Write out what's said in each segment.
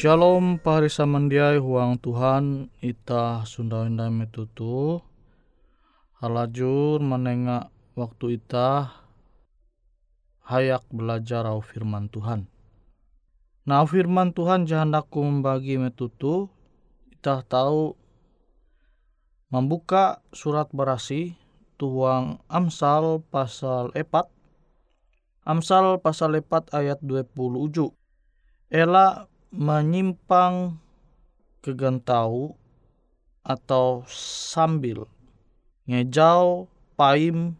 Shalom parisa mandiai huang Tuhan ita sunda indah metutu halajur menengah waktu ita hayak belajar au firman Tuhan. Nah firman Tuhan jahandaku membagi metutu ita tahu membuka surat berasi tuang Amsal pasal 4 Amsal pasal 4 ayat 20 uju. Ela menyimpang kegentau atau sambil ngejau paim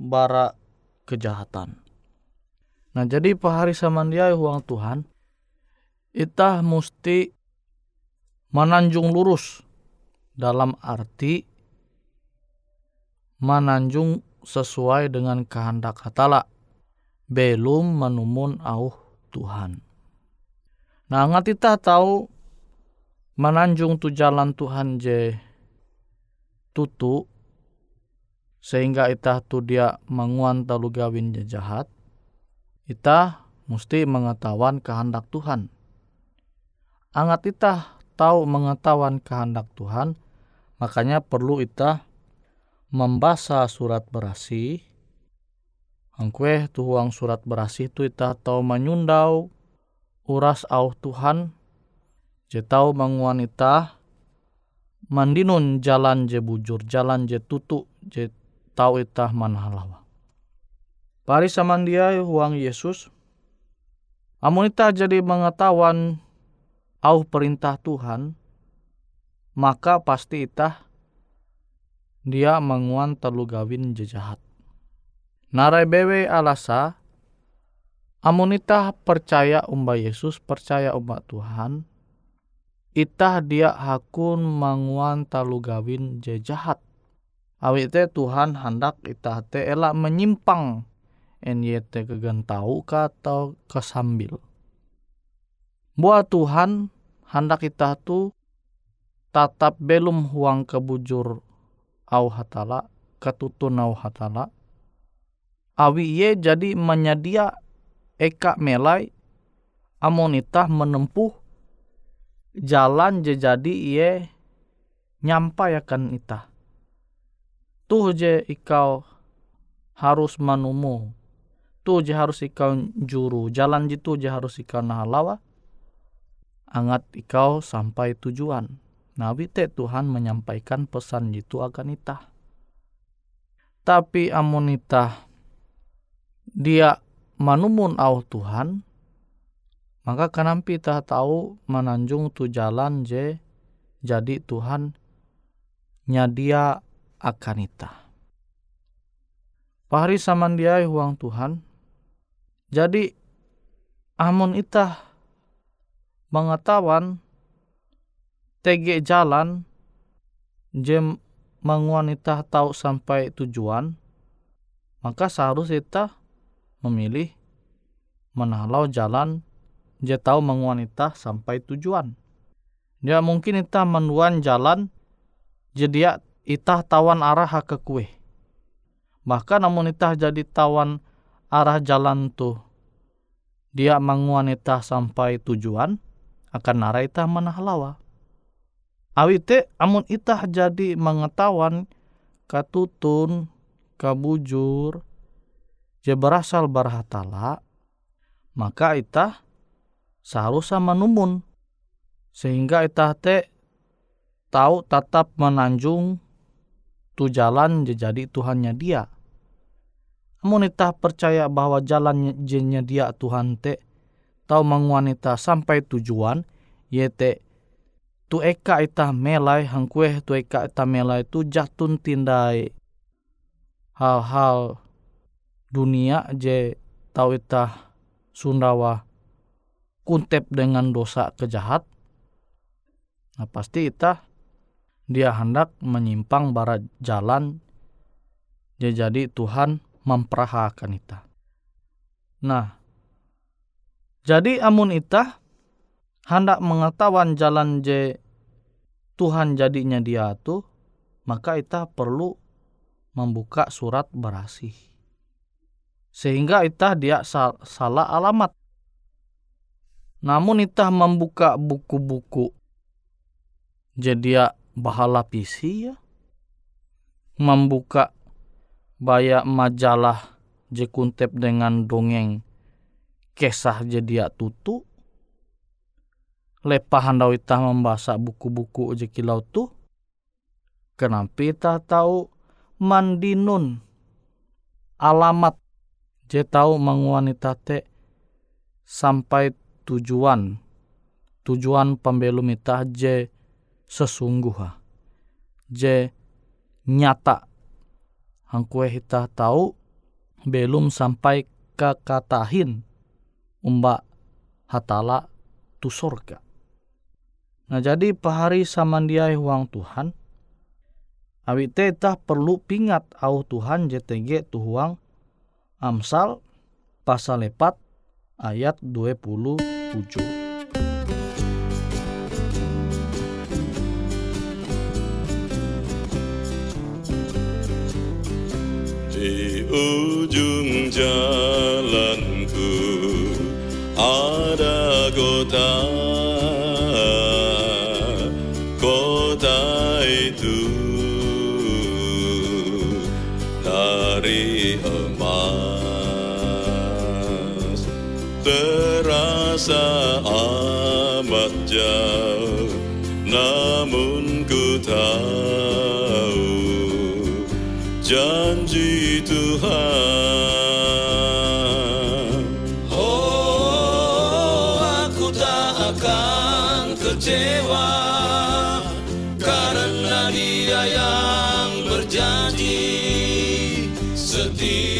bara kejahatan. Nah jadi pahari samandiai huang Tuhan itah mesti menanjung lurus dalam arti menanjung sesuai dengan kehendak hatala belum menumun au Tuhan. Nah, ngat kita tahu menanjung tu jalan Tuhan je tutu sehingga itah tu dia menguan talu gawin je jahat. Itah mesti mengetahuan kehendak Tuhan. Angat itah tahu mengetahuan kehendak Tuhan, makanya perlu itah membaca surat berasi. Angkue tuhuang surat berasi tu itah tahu menyundau uras au Tuhan je tau manguanita mandinun jalan je bujur jalan je tutu je tau itah manhalawa. Pari samandia huang Yesus amun ita jadi mengetahuan au perintah Tuhan maka pasti itah dia menguan telu gawin jejahat. Narai bewe alasa Amun itah percaya umba Yesus, percaya umba Tuhan, itah dia hakun manguan talu gawin je jahat. Awit te Tuhan hendak itah te elak menyimpang NYT kegentau atau kesambil. Buat Tuhan hendak kita tu tatap belum huang kebujur au hatala, ketutun au hatala. Awi ye jadi menyedia eka melai amonita menempuh jalan je jadi iye nyampai akan ita. Tuh je ikau harus manumu. Tuh je harus ikau juru. Jalan jitu je harus ikau nahalawa. Angat ikau sampai tujuan. Nabi te Tuhan menyampaikan pesan jitu akan ita. Tapi amonita dia manumun au Tuhan maka kenampi ta tahu menanjung tu jalan je jadi Tuhan nyadia akan ita. Pahari samandiai huang Tuhan. Jadi amun ita mengetahuan tege jalan jem menguan ita tahu sampai tujuan maka seharus ita memilih menalau jalan dia tahu menguanita sampai tujuan. Dia mungkin ita menuan jalan jadi itah tawan arah ke kue. Bahkan namun itah jadi tawan arah jalan tu dia menguanita sampai tujuan akan arah itah menahalawa. Awite amun itah jadi mengetahuan katutun, kabujur, je berasal barhatala, maka ita seharusnya menumun. Sehingga ita te tahu tetap menanjung tu jalan jadi Tuhannya dia. Namun ita percaya bahwa jalan jennya dia Tuhan te tahu menguanita sampai tujuan yete tu eka ita melai hangkue tu eka ita melai tu jatun tindai hal-hal dunia je itah Sundawa kuntep dengan dosa kejahat, nah pasti itah dia hendak menyimpang barat jalan je jadi Tuhan memperahakan itah. Nah, jadi amun itah hendak mengetahuan jalan je Tuhan jadinya dia tuh, maka itah perlu membuka surat berasih sehingga itah dia sal salah alamat. Namun itah membuka buku-buku jadi ya bahala pisi ya. Membuka banyak majalah jekuntep dengan dongeng kisah jadi ya tutu. Lepah handau itah membaca buku-buku je kilau tu. Kenapa itah tahu mandinun alamat je tahu menguanita te sampai tujuan. Tujuan pembelum itah je sesungguh je nyata. Hangkue kita tahu belum sampai ke katahin umba hatala tu surga. Nah jadi pahari samandiai huang Tuhan, awi teta perlu pingat au Tuhan JTG tuhuang Amsal pasal 4 ayat 27. Di ujung jalanku setia.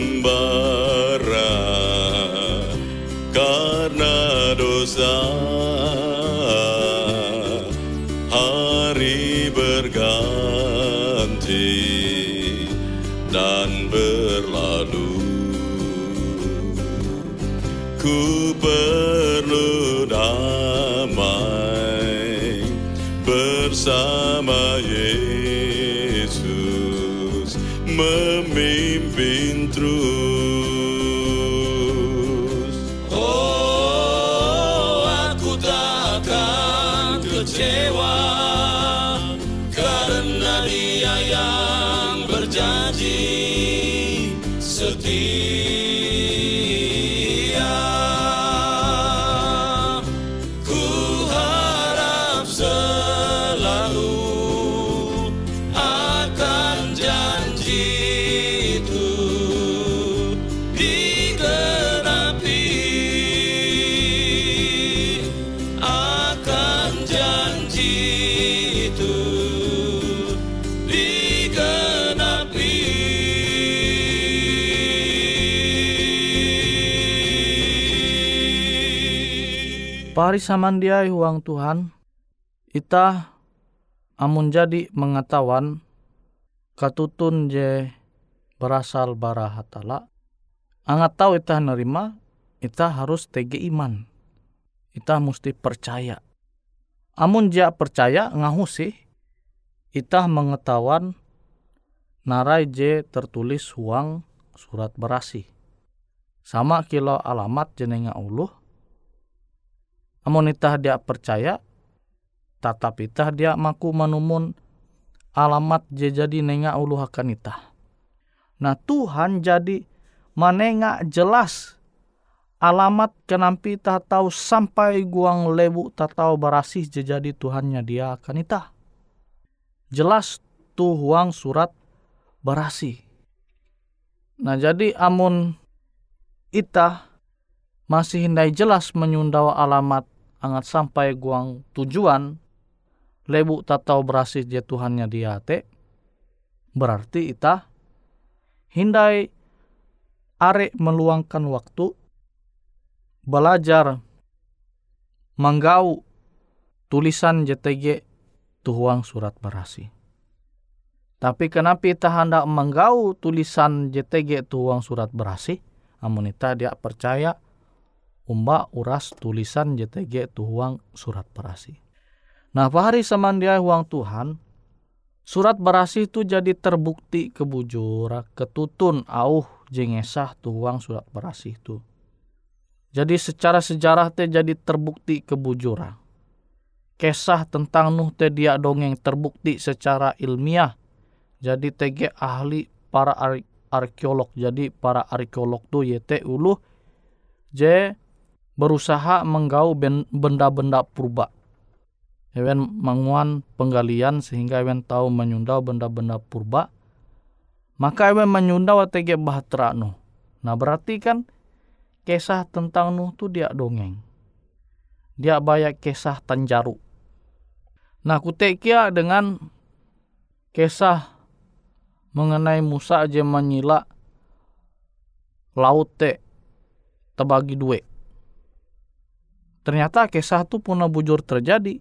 Mengembara karena dosa. Hari berganti dan berlalu. Ku perlu damai bersama pahari samandiai huang Tuhan, ita amun jadi mengetahuan katutun je berasal bara hatala, angat tahu ita nerima, ita harus tege iman. Ita mesti percaya. Amun dia percaya ngahu sih, ita mengetahuan narai je tertulis huang surat berasi. Sama kilo alamat jenenga uluh. Amun itah dia percaya, tatap itah dia maku menumun alamat je jadi nenga uluh akan itah. Nah Tuhan jadi manenga jelas alamat kenampi tak tahu sampai guang lebu tak tahu barasih je jadi Tuhannya dia akan itah. Jelas tuh huang surat barasi. Nah jadi amun ita masih hindai jelas menyundawa alamat angat sampai guang tujuan lebu tak tahu berasih je Tuhannya dia te berarti ita hindai are meluangkan waktu belajar menggau tulisan JTG tuhuang surat berasi. Tapi kenapa kita hendak menggau tulisan JTG tuhuang surat berasi? Amun kita dia percaya umba uras tulisan JTG tuhuang surat berasi. Nah, pahari semandia uang Tuhan, surat berasi itu jadi terbukti kebujura, ketutun auh jengesah tuhuang surat berasi itu. Jadi secara sejarah teh jadi terbukti kebujura. Kisah tentang Nuh teh dia dongeng terbukti secara ilmiah jadi TG ahli para arkeolog. Jadi para arkeolog tuh YT ulu J berusaha menggau benda-benda purba. Ewen manguan penggalian sehingga ewen tahu menyundau benda-benda purba. Maka ewen menyundau TG bahtera Nuh. Nah berarti kan kisah tentang Nuh tuh dia dongeng. Dia banyak kisah tanjaru. Nah kutekia dengan kisah mengenai Musa aja menyila laut te terbagi dua. Ternyata kisah itu puna bujur terjadi.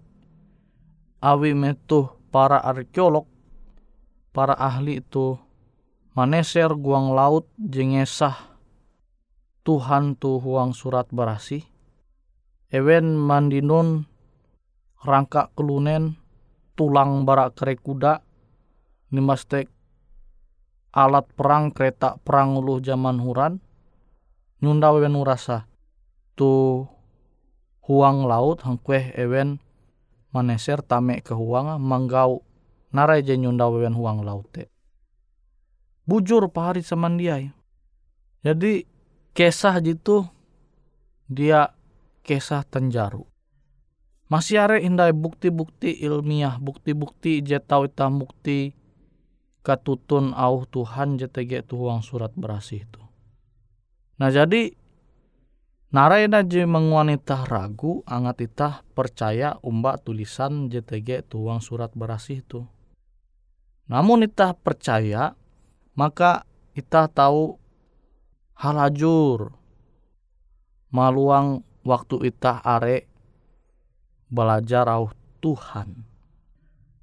Awi metuh para arkeolog, para ahli itu maneser guang laut jengesah Tuhan tu huang surat berasi. Ewen mandinun rangka kelunen tulang barak kere kuda nimastek alat perang kereta perang ulu zaman huran nyunda wewen urasa tu huang laut hangkueh ewen maneser tame ke huang manggau narai je nyunda wewen huang laut te. Bujur pahari semandiai. Jadi kesah jitu dia kesah tenjaru. Masih ada indai bukti-bukti ilmiah, bukti-bukti jetau itam bukti katutun au Tuhan JTG tuang surat berasih itu. Nah jadi narai je menguanita ragu angat itah percaya umbak tulisan JTG tuang surat berasih itu. Namun itah percaya maka itah tahu halajur maluang waktu itah are belajar au Tuhan.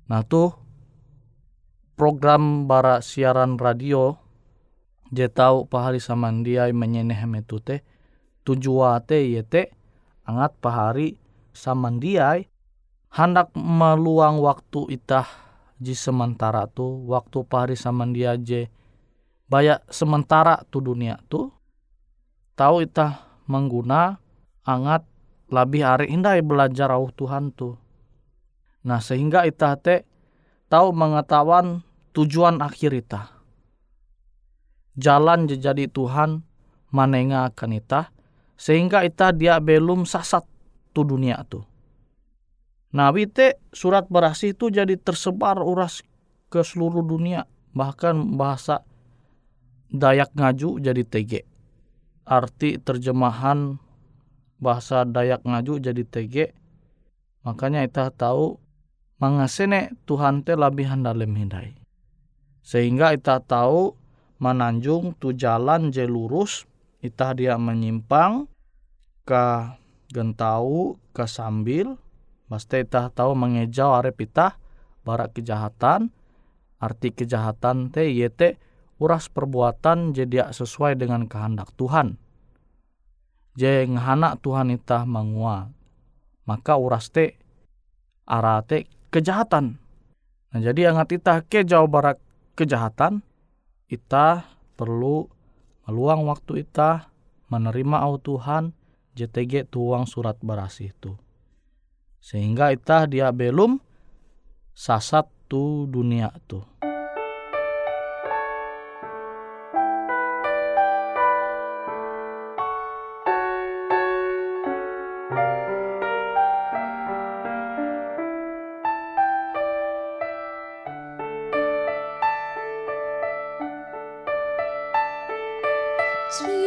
Nah tuh program bara siaran radio je tau pahari samandiai menyeneh metute tujuate yete angat pahari samandiai hendak meluang waktu itah ji sementara tu waktu pahari samandia je banyak sementara tu dunia tu tahu itah mengguna angat lebih hari indai belajar au Tuhan tu nah sehingga itah te tahu mengetahuan tujuan akhir ita. Jalan jadi Tuhan manenga akan ita sehingga ita dia belum sasat tu dunia tu. Nah, wite surat berasi itu jadi tersebar uras ke seluruh dunia. Bahkan bahasa Dayak Ngaju jadi TG. Arti terjemahan bahasa Dayak Ngaju jadi TG. Makanya kita tahu mangasene Tuhan te lebih handalem hindai. Sehingga kita tahu menanjung tu jalan je lurus, kita dia menyimpang ke gentau kesambil pasti itah tahu mengejau arep itah barak kejahatan. Arti kejahatan te yete uras perbuatan jadi sesuai dengan kehendak Tuhan. Je ngehana Tuhan itah mangua maka uras te arah te kejahatan. Nah jadi angat itah ke jauh barak kejahatan itah perlu meluang waktu itah menerima au Tuhan JTG tuang surat berasih itu sehingga itah dia belum sasat tu dunia tu.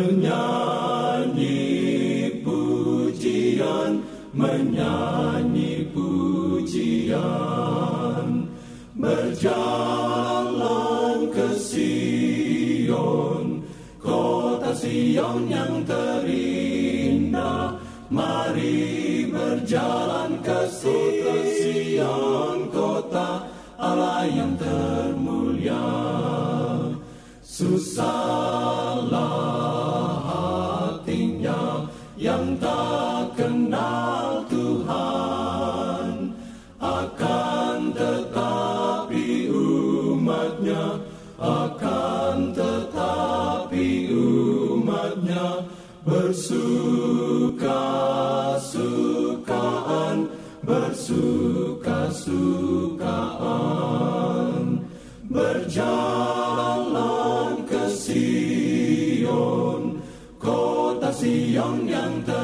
Menyanyi pujian Menyanyi pujian. Berjalan ke Sion Kota Sion yang terindah. Mari berjalan ke Sion Kota Allah yang termulia. Susahlah berjalan ke Sion kota Sion yang terindah